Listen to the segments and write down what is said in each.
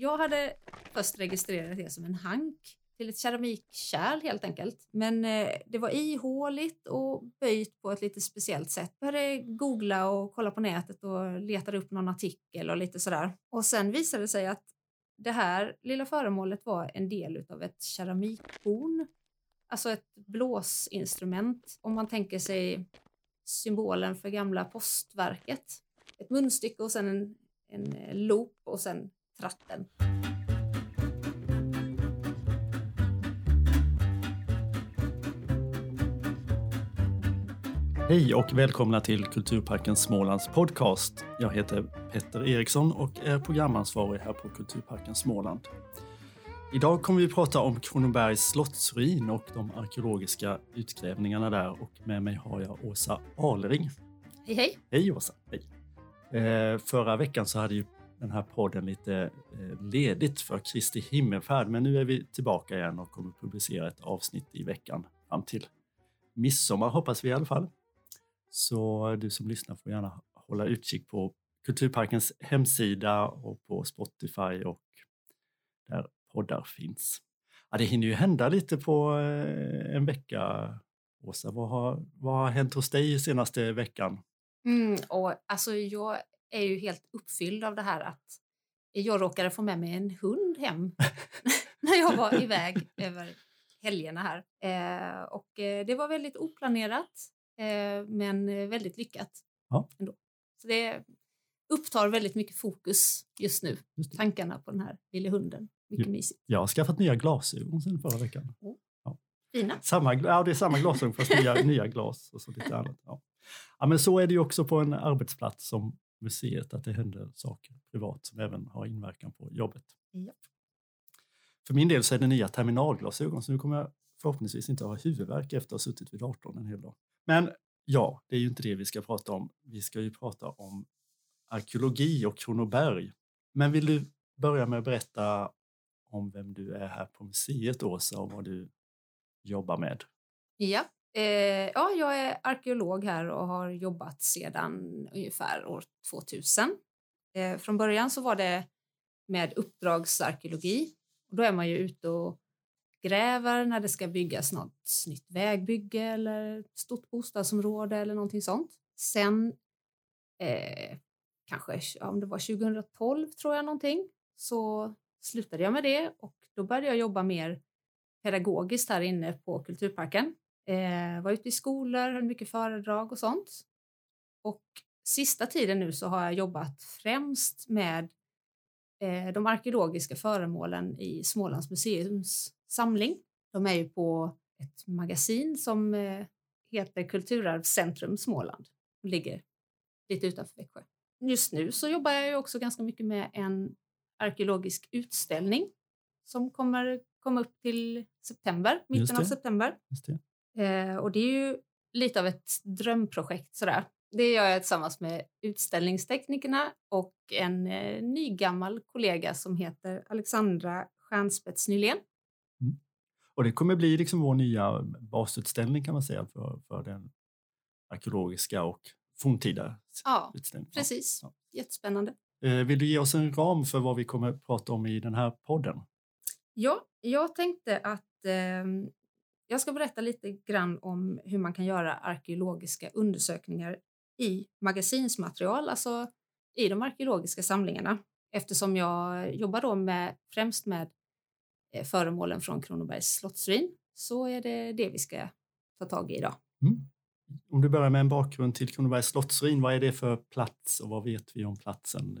Jag hade först registrerat det som en hank till ett keramikkärl helt enkelt. Men eh, det var ihåligt och böjt på ett lite speciellt sätt. Jag började googla och kolla på nätet och letade upp någon artikel och lite sådär. Och sen visade det sig att det här lilla föremålet var en del av ett keramikhorn. Alltså ett blåsinstrument. Om man tänker sig symbolen för gamla postverket. Ett munstycke och sen en, en eh, loop och sen tratten. Hej och välkomna till Kulturparken Smålands podcast. Jag heter Petter Eriksson och är programansvarig här på Kulturparken Småland. Idag kommer vi prata om Kronobergs slottsruin och de arkeologiska utgrävningarna där och med mig har jag Åsa Alring. Hej hej! Hej Åsa! Hej. Eh, förra veckan så hade ju den här podden lite eh, ledigt för Kristi himmelfärd men nu är vi tillbaka igen och kommer publicera ett avsnitt i veckan fram till midsommar hoppas vi i alla fall. Så du som lyssnar får gärna hålla utkik på Kulturparkens hemsida och på Spotify och där poddar finns. Ja, det hinner ju hända lite på eh, en vecka. Åsa, vad har, vad har hänt hos dig senaste veckan? Mm, och alltså jag är ju helt uppfylld av det här att jag råkade få med mig en hund hem när jag var iväg över helgerna här. Eh, och eh, det var väldigt oplanerat. Eh, men väldigt lyckat. Ja. Ändå. Så det upptar väldigt mycket fokus just nu, just tankarna på den här lilla hunden. Mycket mysigt. Jag har skaffat nya glasögon sen förra veckan. Oh. Ja. Fina. Samma, ja, det är samma glasögon fast nya, nya glas och så lite annat. Ja. ja. men så är det ju också på en arbetsplats som museet, att det händer saker privat som även har inverkan på jobbet. Ja. För min del så är det nya terminalglasögon så nu kommer jag förhoppningsvis inte ha huvudvärk efter att ha suttit vid datorn en hel dag. Men ja, det är ju inte det vi ska prata om. Vi ska ju prata om arkeologi och Kronoberg. Men vill du börja med att berätta om vem du är här på museet, Åsa, och vad du jobbar med? Ja, eh, ja jag är arkeolog här och har jobbat sedan ungefär år 2000. Eh, från början så var det med uppdragsarkeologi. Och då är man ju ute och gräver när det ska byggas något nytt vägbygge eller stort bostadsområde eller någonting sånt. Sen, eh, kanske om det var 2012 tror jag någonting, så slutade jag med det och då började jag jobba mer pedagogiskt här inne på Kulturparken. Eh, var ute i skolor, höll mycket föredrag och sånt. Och sista tiden nu så har jag jobbat främst med eh, de arkeologiska föremålen i Smålands museums samling. De är ju på ett magasin som eh, heter Kulturarvscentrum Småland och ligger lite utanför Växjö. Just nu så jobbar jag också ganska mycket med en arkeologisk utställning som kommer komma upp till september, mitten av september. Eh, och det är ju lite av ett drömprojekt sådär. Det gör jag tillsammans med utställningsteknikerna och en eh, nygammal kollega som heter Alexandra Stjärnspets Nylén. Och det kommer bli liksom vår nya basutställning kan man säga för, för den arkeologiska och forntida ja, utställningen. Precis, ja. jättespännande. Eh, vill du ge oss en ram för vad vi kommer att prata om i den här podden? Ja, jag tänkte att eh, jag ska berätta lite grann om hur man kan göra arkeologiska undersökningar i magasinsmaterial, alltså i de arkeologiska samlingarna. Eftersom jag jobbar då med, främst med Eh, föremålen från Kronobergs slottsruin så är det det vi ska ta tag i idag. Mm. Om du börjar med en bakgrund till Kronobergs slottsruin, vad är det för plats och vad vet vi om platsen?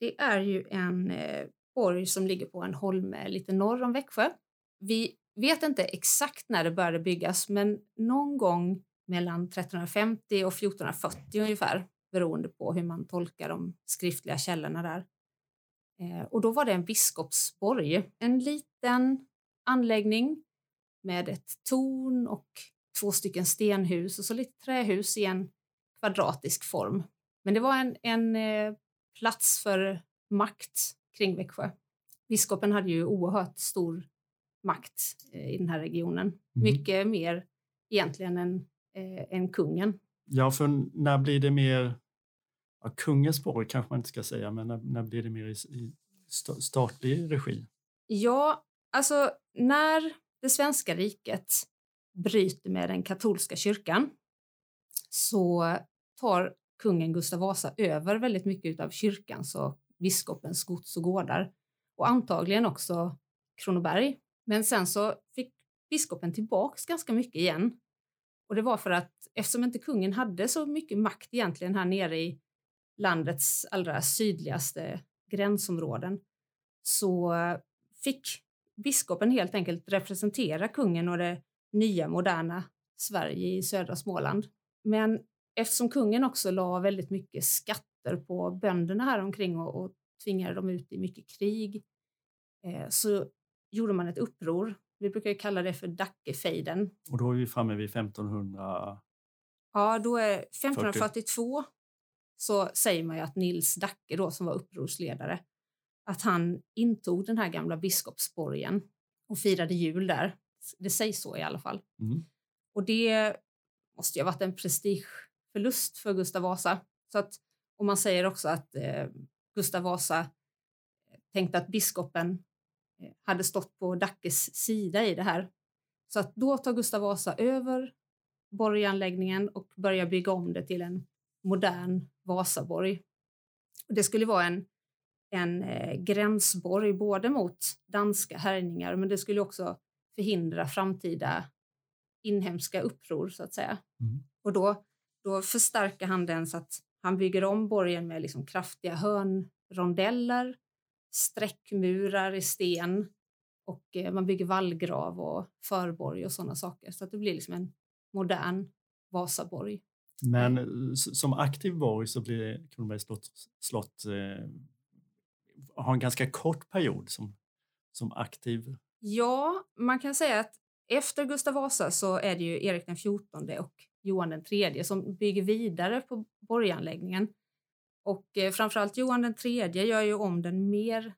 Det är ju en eh, borg som ligger på en holme lite norr om Växjö. Vi vet inte exakt när det började byggas, men någon gång mellan 1350 och 1440 ungefär, beroende på hur man tolkar de skriftliga källorna där. Eh, och då var det en biskopsborg, en liten anläggning med ett torn och två stycken stenhus och så lite trähus i en kvadratisk form. Men det var en, en eh, plats för makt kring Växjö. Biskopen hade ju oerhört stor makt eh, i den här regionen. Mm. Mycket mer egentligen än, eh, än kungen. Ja, för när blir det mer ja, kungens borg kanske man inte ska säga, men när, när blir det mer i, i st statlig regi? Ja, alltså när det svenska riket bryter med den katolska kyrkan så tar kungen Gustav Vasa över väldigt mycket av kyrkans och biskopens gods och gårdar och antagligen också Kronoberg. Men sen så fick biskopen tillbaks ganska mycket igen. Och det var för att eftersom inte kungen hade så mycket makt egentligen här nere i landets allra sydligaste gränsområden så fick biskopen helt enkelt representera kungen och det nya moderna Sverige i södra Småland. Men eftersom kungen också la väldigt mycket skatter på bönderna här omkring och, och tvingade dem ut i mycket krig eh, så gjorde man ett uppror. Vi brukar kalla det för Dackefejden. Och då är vi framme vid 1500? Ja, då är 1542 40. så säger man ju att Nils Dacke då som var upprorsledare att han intog den här gamla biskopsborgen och firade jul där. Det sägs så i alla fall. Mm. Och det måste ju ha varit en prestigeförlust för Gustav Vasa. Så att, och man säger också att eh, Gustav Vasa tänkte att biskopen hade stått på Dackes sida i det här. Så att då tar Gustav Vasa över borganläggningen och börjar bygga om det till en modern Vasaborg. Det skulle vara en, en eh, gränsborg både mot danska härjningar men det skulle också förhindra framtida inhemska uppror så att säga. Mm. Och då, då förstärker han den så att han bygger om borgen med liksom kraftiga hörnrondeller, sträckmurar i sten och eh, man bygger vallgrav och förborg och sådana saker så att det blir liksom en modern Vasaborg. Men eh, som aktiv borg så blir Kronobergs slott, slott eh, har en ganska kort period som, som aktiv. Ja, man kan säga att efter Gustav Vasa så är det ju Erik den XIV och Johan den III som bygger vidare på borganläggningen. Och eh, framförallt Johan den III gör ju om den mer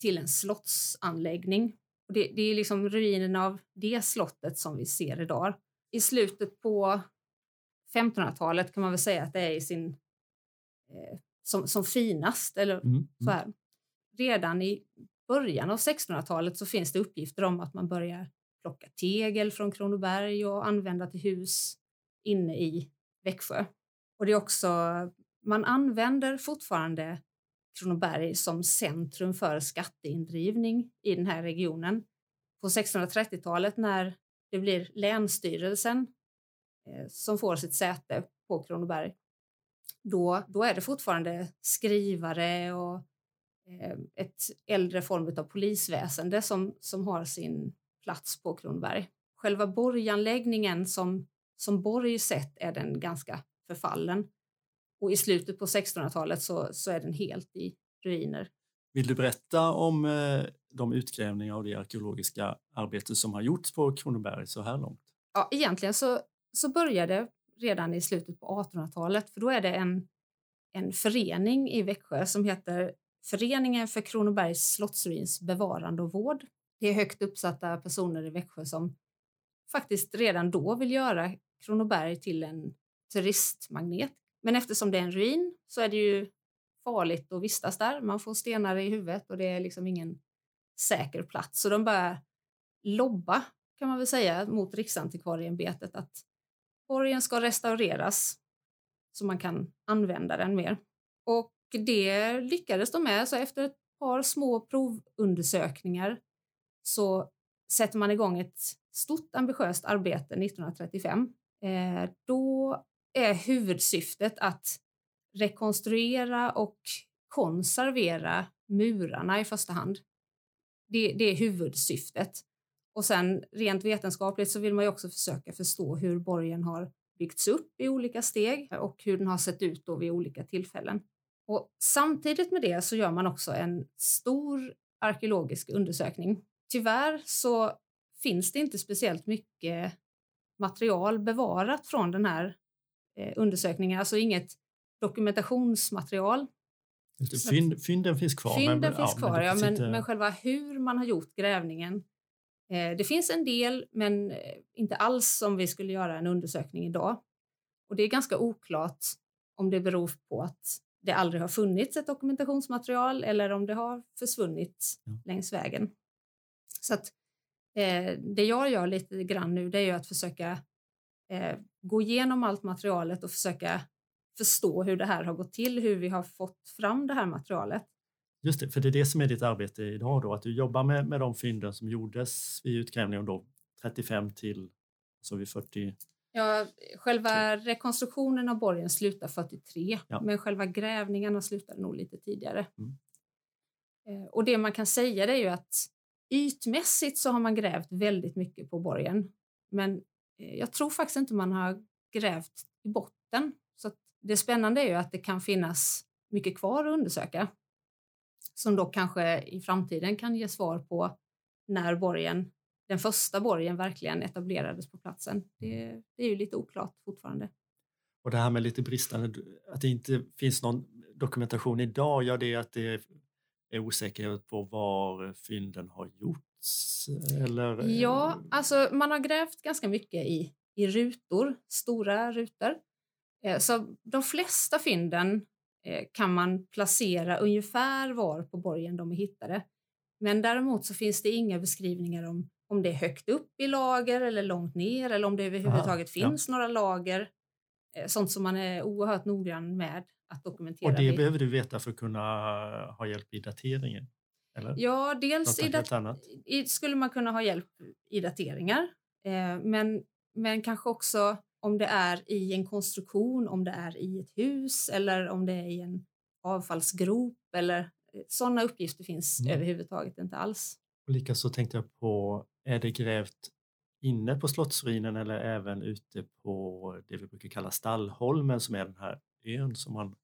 till en slottsanläggning. Och det, det är liksom ruinen av det slottet som vi ser idag. I slutet på 1500-talet kan man väl säga att det är i sin eh, som, som finast. Eller mm, mm. så här. Redan i början av 1600-talet så finns det uppgifter om att man börjar plocka tegel från Kronoberg och använda till hus inne i Växjö. Och det är också, man använder fortfarande Kronoberg som centrum för skatteindrivning i den här regionen. På 1630-talet när det blir Länsstyrelsen eh, som får sitt säte på Kronoberg, då, då är det fortfarande skrivare och eh, ett äldre form av polisväsende som, som har sin plats på Kronoberg. Själva borganläggningen som, som borg sett är den ganska förfallen. Och i slutet på 1600-talet så, så är den helt i ruiner. Vill du berätta om eh, de utgrävningar och det arkeologiska arbete som har gjorts på Kronoberg så här långt? Ja, egentligen så, så började redan i slutet på 1800-talet, för då är det en, en förening i Växjö som heter Föreningen för Kronobergs slottsruins bevarande och vård det är högt uppsatta personer i Växjö som faktiskt redan då vill göra Kronoberg till en turistmagnet. Men eftersom det är en ruin så är det ju farligt att vistas där. Man får stenar i huvudet och det är liksom ingen säker plats. Så de börjar lobba, kan man väl säga, mot Riksantikvarieämbetet att borgen ska restaureras så man kan använda den mer. Och det lyckades de med, så efter ett par små provundersökningar så sätter man igång ett stort ambitiöst arbete 1935. Eh, då är huvudsyftet att rekonstruera och konservera murarna i första hand. Det, det, är huvudsyftet. Och sen rent vetenskapligt så vill man ju också försöka förstå hur borgen har byggts upp i olika steg och hur den har sett ut då vid olika tillfällen. Och samtidigt med det så gör man också en stor arkeologisk undersökning tyvärr så finns det inte speciellt mycket material bevarat från den här eh, undersökningen, alltså inget dokumentationsmaterial. Fynd, fynden finns kvar. Fynden men, finns kvar, men, ja, men, inte... men, själva hur man har gjort grävningen. Eh, det finns en del, men eh, inte alls som vi skulle göra en undersökning idag. Och det är ganska oklart om det beror på att det aldrig har funnits ett dokumentationsmaterial eller om det har försvunnit Ja. längs vägen. Så att eh, det jag gör lite grann nu det är att försöka eh, gå igenom allt materialet och försöka förstå hur det här har gått till, hur vi har fått fram det här materialet. Just det, för det är det som är ditt arbete idag då, att du jobbar med, med de fynden som gjordes vid utgrävningen då 35 till så vid 40. Ja, själva rekonstruktionen av borgen slutar 43, Ja. men själva grävningarna slutade nog lite tidigare. Mm. Eh, Och det man kan säga är ju att ytmässigt så har man grävt väldigt mycket på borgen, men jag tror faktiskt inte man har grävt i botten. Så det spännande är ju att det kan finnas mycket kvar att undersöka som då kanske i framtiden kan ge svar på när borgen den första borgen verkligen etablerades på platsen. Det, det är ju lite oklart fortfarande. Och det här med lite bristande, att det inte finns någon dokumentation idag, ja det är att det är osäkerhet på var fynden har gjorts eller? eh, Ja, alltså man har grävt ganska mycket i, i rutor, stora rutor. Eh, Så de flesta fynden eh, kan man placera ungefär var på borgen de är hittade. Men däremot så finns det inga beskrivningar om om det är högt upp i lager eller långt ner eller om det överhuvudtaget ja. finns några lager. Sånt som man är oerhört noggrann med att dokumentera. Och det vid- behöver du veta för att kunna ha hjälp i dateringen? Eller? Ja, dels i, i, skulle man kunna ha hjälp i dateringar, eh, men, men kanske också om det är i en konstruktion, om det är i ett hus eller om det är i en avfallsgrop eller sådana uppgifter finns Mm. överhuvudtaget inte alls. Likaså tänkte jag på, är det grävt inne på slottsruinen eller även ute på det vi brukar kalla Stallholmen som är den här ön som man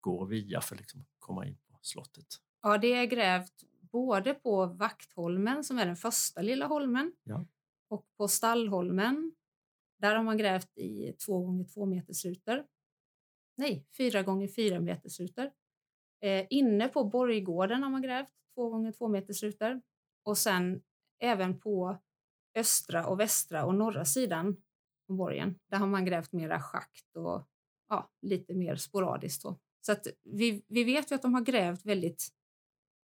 går via för att liksom komma in på slottet? Ja, det är grävt både på Vaktholmen som är den första lilla holmen Ja. och på Stallholmen. Där har man grävt i två gånger två meters rutor. Nej, fyra gånger fyra meters rutor. Eh, inne på Borggården har man grävt två gånger två meters rutor och sen även på östra och västra och norra sidan av borgen. Där har man grävt mera schakt och ja, lite mer sporadiskt. Så, så att vi, vi vet ju att de har grävt väldigt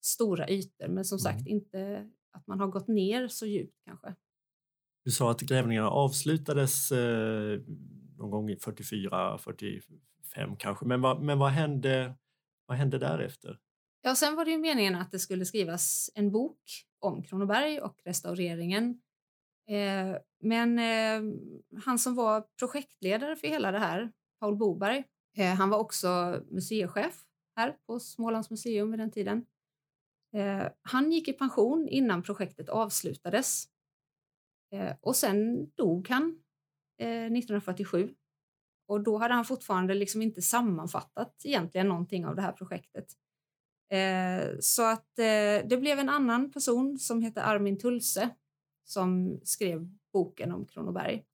stora ytor, men som sagt Mm. inte att man har gått ner så djupt kanske. Du sa att grävningarna avslutades eh, någon gång i 44, 45 kanske, men vad, men vad, hände, vad hände därefter? Ja, sen var det ju meningen att det skulle skrivas en bok om Kronoberg och restaureringen. Eh, men eh, han som var projektledare för hela det här, Paul Boberg, eh, han var också museichef här på Smålands museum vid den tiden. Eh, han gick i pension innan projektet avslutades. Eh, och sen dog han eh, 1947. Och då hade han fortfarande liksom inte sammanfattat egentligen någonting av det här projektet. Eh, så att eh, det blev en annan person som heter Armin Tulse som skrev boken om Kronoberg.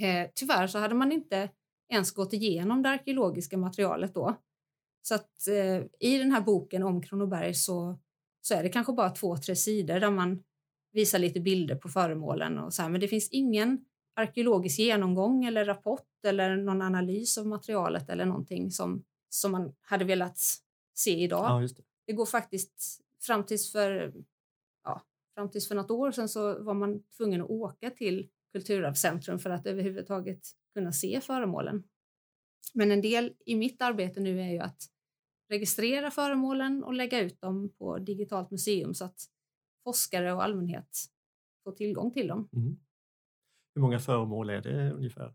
Eh, tyvärr så hade man inte ens gått igenom det arkeologiska materialet då. Så att eh, i den här boken om Kronoberg så, så är det kanske bara två, tre sidor där man visar lite bilder på föremålen och så här, men det finns ingen arkeologisk genomgång eller rapport eller någon analys av materialet eller någonting som, som man hade velat se idag. Ja, det. Det går faktiskt fram tills för, ja, fram tills för något år sedan så var man tvungen att åka till Kulturarvscentrum för att överhuvudtaget kunna se föremålen. Men en del i mitt arbete nu är ju att registrera föremålen och lägga ut dem på digitalt museum så att forskare och allmänhet får tillgång till dem. Mm. Hur många föremål är det ungefär?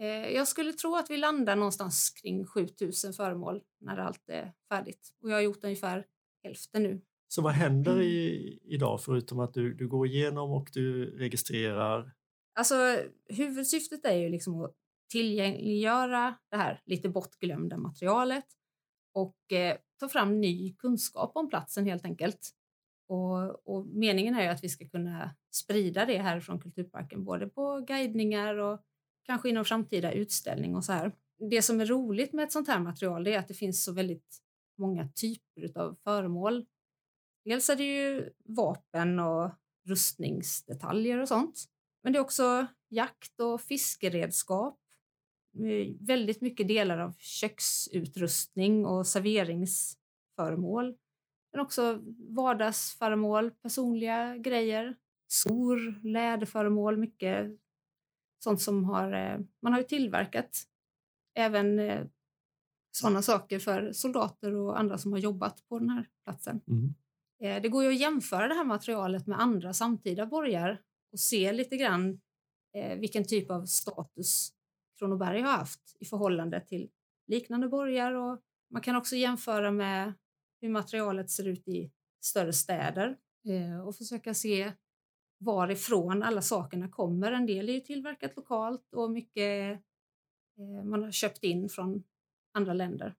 Eh, Jag skulle tro att vi landar någonstans kring 7000 föremål när allt är färdigt. Och jag har gjort ungefär hälften nu. Så vad händer i, idag förutom att du, du går igenom och du registrerar? Alltså huvudsyftet är ju liksom att tillgängliggöra det här lite bortglömda materialet och eh, ta fram ny kunskap om platsen helt enkelt. Och, och meningen är ju att vi ska kunna sprida det här från Kulturparken både på guidningar och kanske inom framtida utställning och så här. Det som är roligt med ett sånt här material är att det finns så väldigt många typer av föremål. Dels är det ju vapen och rustningsdetaljer och sånt. Men det är också jakt och fiskeredskap eh, väldigt mycket delar av köksutrustning och serveringsföremål. Men också vardagsföremål, personliga grejer, skor, läderföremål, mycket sånt som har, eh, man har ju tillverkat även eh, sådana saker för soldater och andra som har jobbat på den här platsen. Mm. Det går ju att jämföra det här materialet med andra samtida borgar och se lite grann vilken typ av status Kronoberg har haft i förhållande till liknande borgar och man kan också jämföra med hur materialet ser ut i större städer eh, och försöka se varifrån alla sakerna kommer. En del är ju tillverkat lokalt och mycket eh, man har köpt in från andra länder.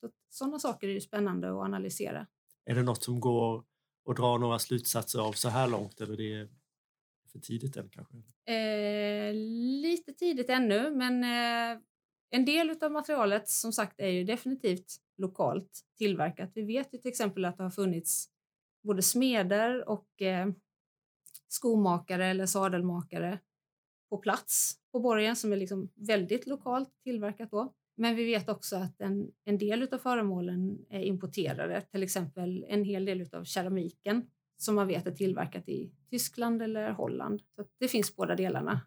Så, sådana saker är ju spännande att analysera. Är det något som går att dra några slutsatser av så här långt eller det är för tidigt än kanske? Eh, lite tidigt ännu, men eh, en del av materialet som sagt är ju definitivt lokalt tillverkat. Vi vet ju till exempel att det har funnits både smeder och eh, skomakare eller sadelmakare på plats på borgen som är liksom väldigt lokalt tillverkat då. Men vi vet också att en, en del av föremålen är importerade, till exempel en hel del av keramiken som man vet är tillverkat i Tyskland eller Holland. Så det finns båda delarna.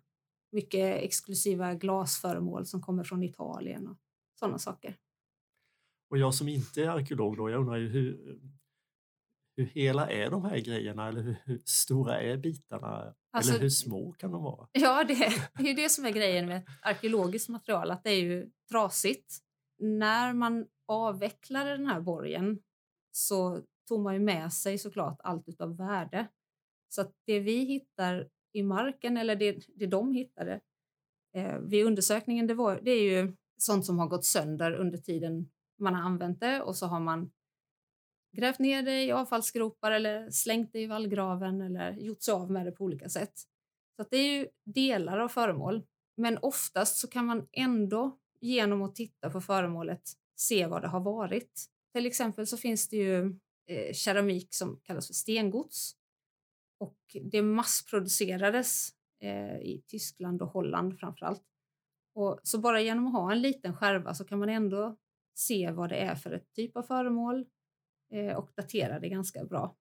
Mycket exklusiva glasföremål som kommer från Italien och sådana saker. Och jag som inte är arkeolog då, jag undrar ju hur, hur hela är de här grejerna eller hur, hur stora är bitarna? Alltså, eller hur små kan de vara? Ja, det är ju det som är grejen med arkeologiskt material, att det är ju trasigt. När man avvecklade den här borgen så tog man ju med sig såklart allt utav värde. Så att det vi hittar i marken, eller det, det de hittade eh, vid undersökningen, det, var, det är ju sånt som har gått sönder under tiden man har använt det och så har man grävt ner det i avfallsgropar eller slängt det i vallgraven eller gjort sig av med det på olika sätt. Så det är ju delar av föremål. Men oftast så kan man ändå genom att titta på föremålet se vad det har varit. Till exempel så finns det ju eh, keramik som kallas för stengods och det massproducerades eh, i Tyskland och Holland framför allt. Och så bara genom att ha en liten skärva så kan man ändå se vad det är för ett typ av föremål, Eh, och datera det ganska bra.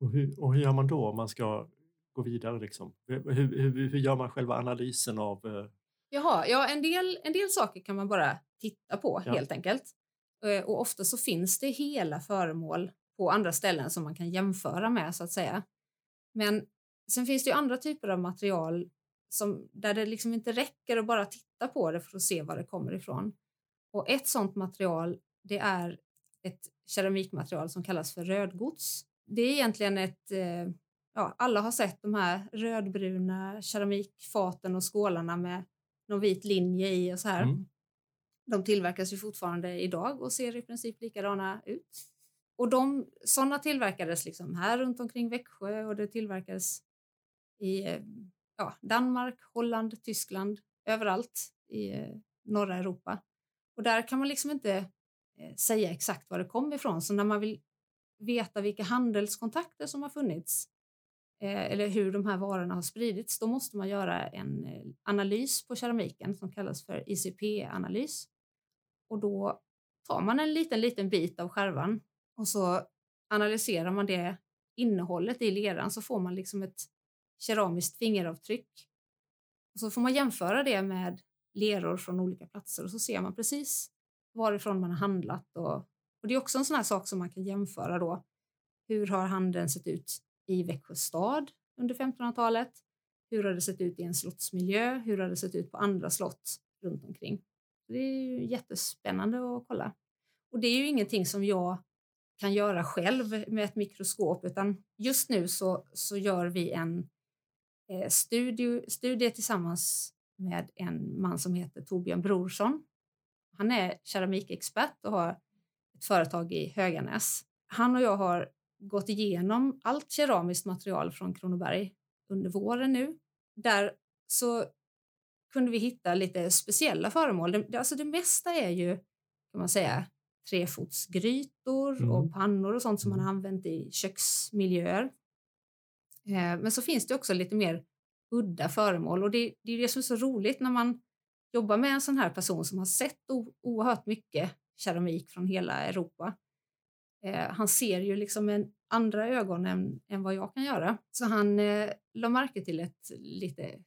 Och hur, och hur gör man då om man ska gå vidare? Liksom? Hur, hur, hur gör man själva analysen av... Eh... Jaha, ja, en del, en del saker kan man bara titta på ja. helt enkelt. Eh, och ofta så finns det hela föremål på andra ställen som man kan jämföra med så att säga. Men sen finns det ju andra typer av material som, där det liksom inte räcker att bara titta på det för att se var det kommer ifrån. Och ett sådant material det är ett keramikmaterial som kallas för rödgods. Det är egentligen ett, eh, ja, alla har sett de här rödbruna keramikfaten och skålarna med någon vit linje i och så här. Mm. De tillverkas ju fortfarande idag och ser i princip likadana ut. Och de, sådana tillverkades liksom här runt omkring Växjö och det tillverkades i ja, Danmark, Holland, Tyskland, överallt i eh, norra Europa. Och där kan man liksom inte Eh, säga exakt var det kom ifrån. Så när man vill veta vilka handelskontakter som har funnits eh, eller hur de här varorna har spridits, då måste man göra en eh, analys på keramiken som kallas för ICP-analys. Och då tar man en liten, liten bit av skärvan och så analyserar man det innehållet i leran så får man liksom ett keramiskt fingeravtryck. Och så får man jämföra det med leror från olika platser och så ser man precis varifrån man har handlat. Och, och det är också en sån här sak som man kan jämföra då. Hur har handeln sett ut i Växjö stad under 1500-talet? Hur har det sett ut i en slottsmiljö? Hur har det sett ut på andra slott runt omkring? Det är ju jättespännande att kolla. Och det är ju ingenting som jag kan göra själv med ett mikroskop utan just nu så, så gör vi en eh, studie, studie tillsammans med en man som heter Torbjörn Brorsson han är keramikexpert och har ett företag i Höganäs. Han och jag har gått igenom allt keramiskt material från Kronoberg under våren nu. Där så kunde vi hitta lite speciella föremål. Det, alltså det mesta är ju, kan man säga, trefotsgrytor mm. och pannor och sånt som man har använt i köksmiljöer. Eh, men så finns det också lite mer udda föremål och det, det är det som är så roligt när man jobba med en sån här person som har sett o- oerhört mycket keramik från hela Europa. Eh, han ser ju liksom med andra ögon än, än vad jag kan göra. Så han eh, la märke till ett lite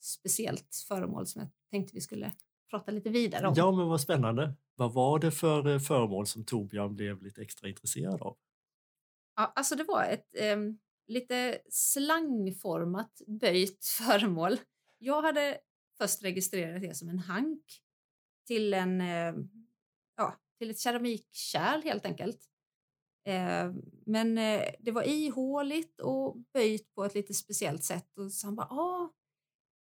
speciellt föremål som jag tänkte vi skulle prata lite vidare om. Ja, men vad spännande. Vad var det för eh, föremål som Torbjörn blev lite extra intresserad av? Ja, alltså det var ett eh, lite slangformat böjt föremål. Jag hade först registrerat det som en hank till, en, eh, ja, till ett keramikkärl helt enkelt. Eh, men eh, det var ihåligt och böjt på ett lite speciellt sätt. Och så han bara, ah,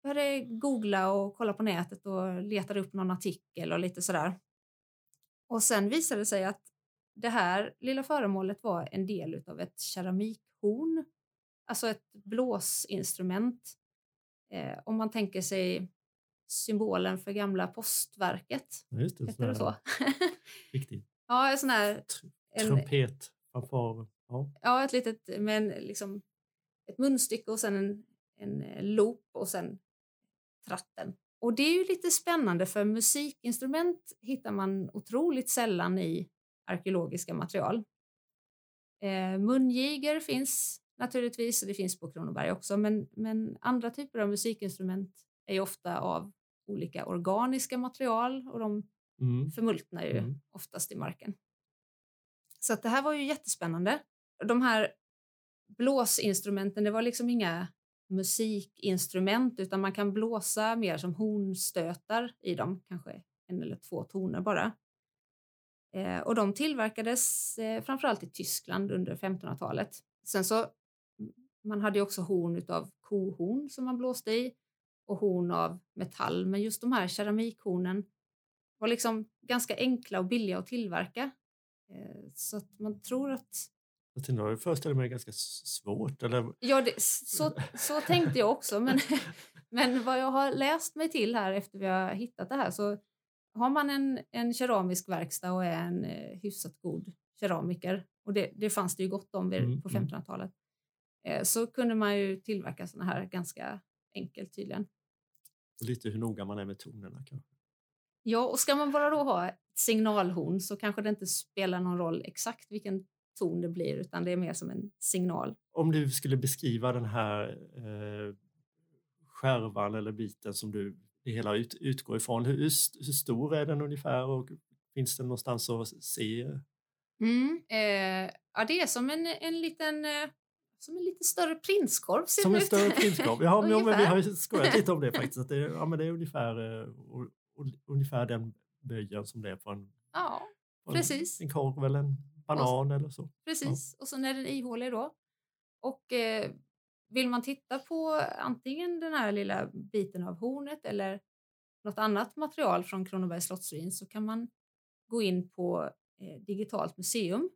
började googla och kolla på nätet och letade upp någon artikel och lite sådär. Och sen visade det sig att det här lilla föremålet var en del av ett keramikhorn, alltså ett blåsinstrument. Eh, om man tänker sig symbolen för gamla postverket. Ja, Just det, Heter det så? här Riktigt. ja, en sån här... En, Trumpet, fanfar. Ja. ja, ett litet med en, liksom, ett munstycke och sen en, en eh, loop och sen tratten. Och det är ju lite spännande för musikinstrument hittar man otroligt sällan i arkeologiska material. Eh, mungiger finns naturligtvis och det finns på Kronoberg också men, men andra typer av musikinstrument är ju ofta av olika organiska material och de Mm. förmultnar ju Mm. oftast i marken. Så det här var ju jättespännande. De här blåsinstrumenten, det var liksom inga musikinstrument utan man kan blåsa mer som hornstötar i dem, kanske en eller två toner bara. Eh, och de tillverkades eh, framförallt i Tyskland under 1500-talet. Sen så, man hade ju också horn utav kohorn som man blåste i och horn av metall, men just de här keramikhornen var liksom ganska enkla och billiga att tillverka. Eh, så att man tror att Tänkte, jag föreställer mig ganska svårt. Eller, Ja, det, så, så tänkte jag också. Men, men vad jag har läst mig till här efter vi har hittat det här så har man en, en keramisk verkstad och är en eh, hyfsat god keramiker och det, det fanns det ju gott om vid, Mm, på mm. 1500-talet eh, så kunde man ju tillverka såna här ganska enkelt tydligen. lite hur noga man är med tonerna kanske. Ja, och ska man bara då ha ett signalhorn så kanske det inte spelar någon roll exakt vilken ton det blir utan det är mer som en signal. Om du skulle beskriva den här eh, skärvan eller biten som du det hela ut, utgår ifrån. Hur, hur st- hur stor är den ungefär och finns den någonstans att se? Mm. Eh, ja, det är som en, en liten eh, som en lite större prinskorv. ser Som en större prinskorv? Ja, men, ja, men vi har skojat lite om det faktiskt. Att det, ja, men det är ungefär, o- ungefär den böjen som det är på en, Ja, på en, Precis. en korv eller en banan eller så. precis. Och så är den ihålig då. Och eh, vill man titta på antingen den här lilla biten av hornet eller något annat material från Kronobergs slottsruin så kan man gå in på eh, Digitalt museum.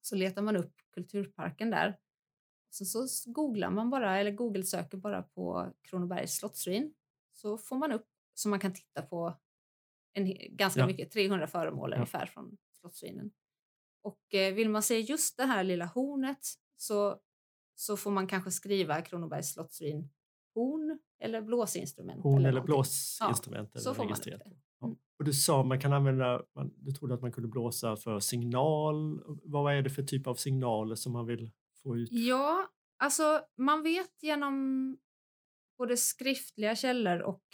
Så letar man upp Kulturparken där. Sen så s- googlar man bara, eller Google-söker bara på Kronobergs slottsruin. Så får man upp så man kan titta på en, ganska Ja. mycket, 300 föremål Ja. ungefär från slottsruinen. Och eh, vill man se just det här lilla hornet så, så får man kanske skriva Kronobergs slottsruin horn eller blåsinstrument. Horn eller någonting. blåsinstrument. så eller får man det. Ja. Mm. Och du sa man kan använda, du trodde att man kunde blåsa för signal. Vad är det för typ av signaler som man vill få ut? Ja, alltså man vet genom både skriftliga källor och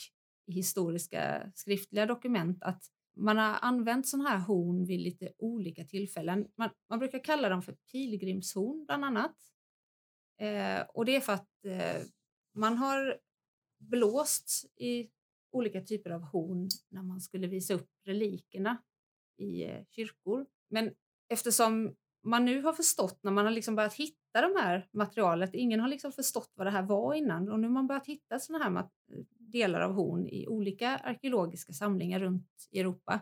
historiska skriftliga dokument att man har använt sådana här horn vid lite olika tillfällen. Man, man brukar kalla dem för pilgrimshorn bland annat. Eh, och det är för att eh, man har blåst i olika typer av horn när man skulle visa upp relikerna i eh, kyrkor. Men eftersom man nu har förstått när man har liksom börjat hitta de här materialet, ingen har liksom förstått vad det här var innan och nu har man börjat hitta såna här delar av horn i olika arkeologiska samlingar runt i Europa.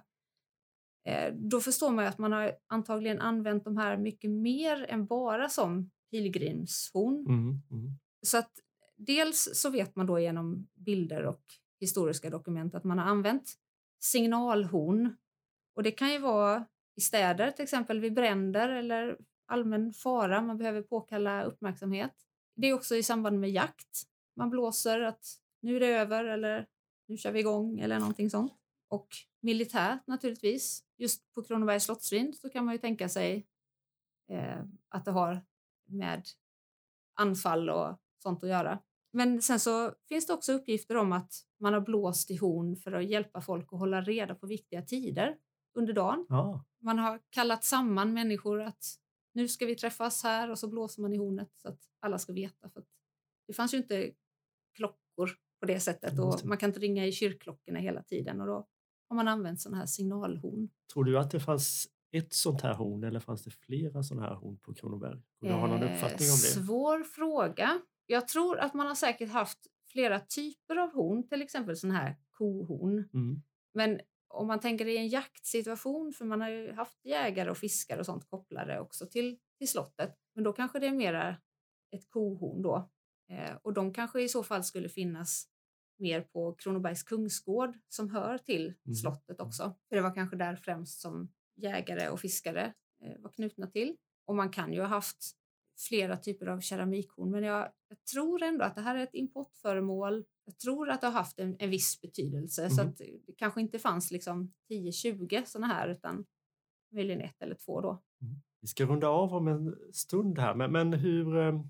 Eh, då förstår man att man har antagligen använt de här mycket mer än bara som pilgrimshorn. Mm, mm. Så att dels så vet man då genom bilder och historiska dokument att man har använt signalhorn. Och det kan ju vara i städer, till exempel vid bränder eller allmän fara. Man behöver påkalla uppmärksamhet. Det är också i samband med jakt. Man blåser att nu är det över eller nu kör vi igång eller någonting sånt. Och militärt naturligtvis. Just på Kronobergs slottsruin så kan man ju tänka sig eh, att det har med anfall och sånt att göra. Men sen så finns det också uppgifter om att man har blåst i horn för att hjälpa folk att hålla reda på viktiga tider under dagen. Ja. Man har kallat samman människor att nu ska vi träffas här och så blåser man i hornet så att alla ska veta. För det fanns ju inte klockor på det sättet och man kan inte ringa i kyrkklockorna hela tiden och då har man använt sådana här signalhorn. Tror du att det fanns ett sånt här horn eller fanns det flera sådana här horn på Kronoberg? Du har någon Eh, uppfattning om det? Svår fråga. Jag tror att man har säkert haft flera typer av horn, till exempel sådana här kohorn. Mm. Men om man tänker i en jaktsituation, för man har ju haft jägare och fiskare och sånt kopplade också till, till slottet, men då kanske det är mera ett kohorn då. Eh, och de kanske i så fall skulle finnas mer på Kronobergs kungsgård som hör till Mm. slottet också. För det var kanske där främst som jägare och fiskare eh, var knutna till. Och man kan ju ha haft flera typer av keramikhorn, men jag, jag tror ändå att det här är ett importföremål. Jag tror att det har haft en, en viss betydelse, så Mhm. att det kanske inte fanns liksom 10-20 sådana här, utan möjligen ett eller två då. Vi ska runda av om en stund här, men, men hur, eh,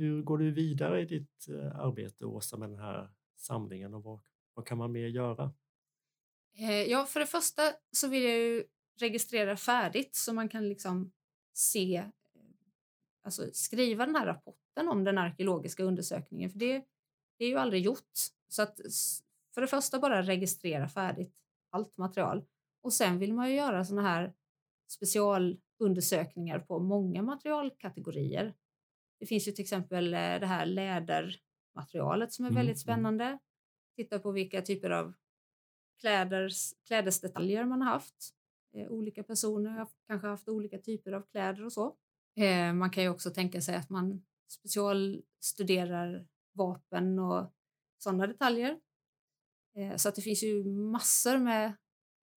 hur går du vidare i ditt eh, arbete, Åsa, med den här samlingen och vad, vad kan man mer göra? Eh, ja, för det första så vill jag ju registrera färdigt så man kan liksom se, eh, alltså skriva den här rapporten om den arkeologiska undersökningen, för det, det är ju aldrig gjort. Så att för det första bara registrera färdigt allt material och sen vill man ju göra såna här specialundersökningar på många materialkategorier. Det finns ju till exempel eh, det här lädermaterialet som är Mm, väldigt mm. spännande. Titta på vilka typer av kläders, klädesdetaljer man har haft. Eh, olika personer har kanske haft olika typer av kläder och så. Eh, man kan ju också tänka sig att man specialstuderar vapen och sådana detaljer. Så att det finns ju massor med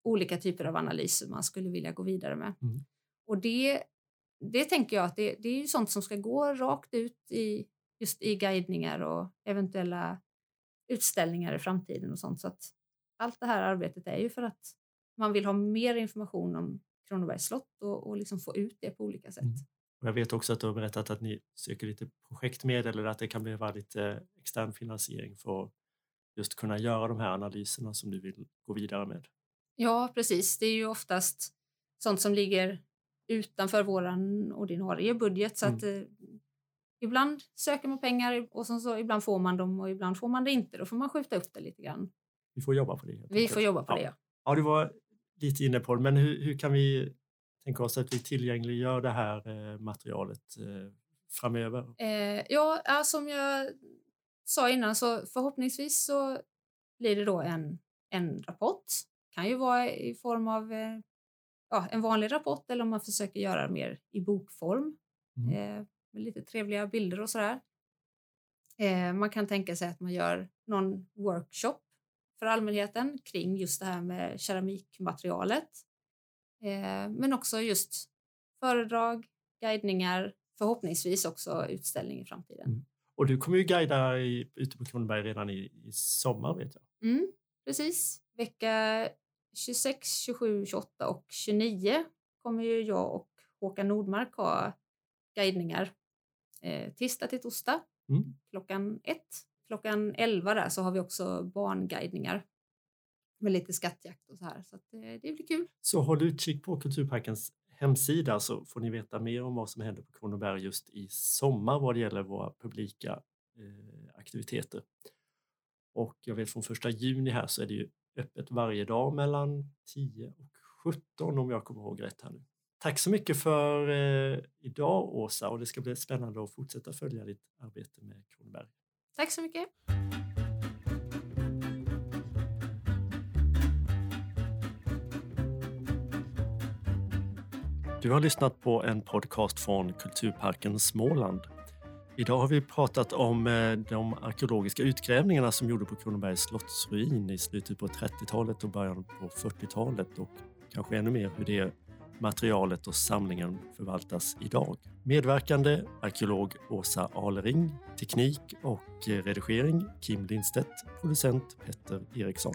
olika typer av analyser man skulle vilja gå vidare med. Mm. Och det, det tänker jag att det, det är ju sånt som ska gå rakt ut i just i guidningar och eventuella utställningar i framtiden och sånt. Så att allt det här arbetet är ju för att man vill ha mer information om Kronobergs slott och, och liksom få ut det på olika sätt. Mm. Och jag vet också att du har berättat att ni söker lite projektmedel eller att det kan behöva lite extern finansiering för att just kunna göra de här analyserna som du vill gå vidare med. Ja, precis. Det är ju oftast sånt som ligger utanför vår ordinarie budget. Så Mm. att, eh, ibland söker man pengar och så, ibland får man dem och ibland får man det inte. Då får man skjuta upp det lite grann. Vi får jobba på det. Vi får jobba på Ja. det. Ja. Ja, du var lite inne på det, men hur, hur kan vi tänka oss att vi tillgängliggör det här eh, materialet eh, framöver? Eh, ja, ja, som jag sa innan så förhoppningsvis så blir det då en, en rapport. kan ju vara i form av eh, ja, en vanlig rapport eller om man försöker göra mer i bokform Mm. eh, med lite trevliga bilder och sådär. Eh, man kan tänka sig att man gör någon workshop för allmänheten kring just det här med keramikmaterialet. Eh, men också just föredrag, guidningar, förhoppningsvis också utställning i framtiden. Mm. Och du kommer ju guida i, ute på Kronoberg redan i, i sommar vet jag. Mm, precis. Vecka 26, 27, 28 och 29 kommer ju jag och Håkan Nordmark ha guidningar. Eh, tisdag till torsdag Mm. klockan ett. Klockan 11 där så har vi också barnguidningar med lite skattjakt och så här. Så att, eh, det blir kul. Så håll utkik på Kulturparkens hemsida så får ni veta mer om vad som händer på Kronoberg just i sommar vad det gäller våra publika eh, aktiviteter. Och jag vet från första juni här så är det ju öppet varje dag mellan 10 och 17 om jag kommer ihåg rätt här nu. Tack så mycket för eh, idag Åsa och det ska bli spännande att fortsätta följa ditt arbete med Kronoberg. Tack så mycket. Du har lyssnat på en podcast från Kulturparken Småland. Idag har vi pratat om eh, de arkeologiska utgrävningarna som gjordes på Kronobergs slottsruin i slutet på 30-talet och början på 40-talet och kanske ännu mer hur det materialet och samlingen förvaltas idag. Medverkande arkeolog Åsa Alering, teknik och eh, redigering Kim Lindstedt, producent Petter Eriksson.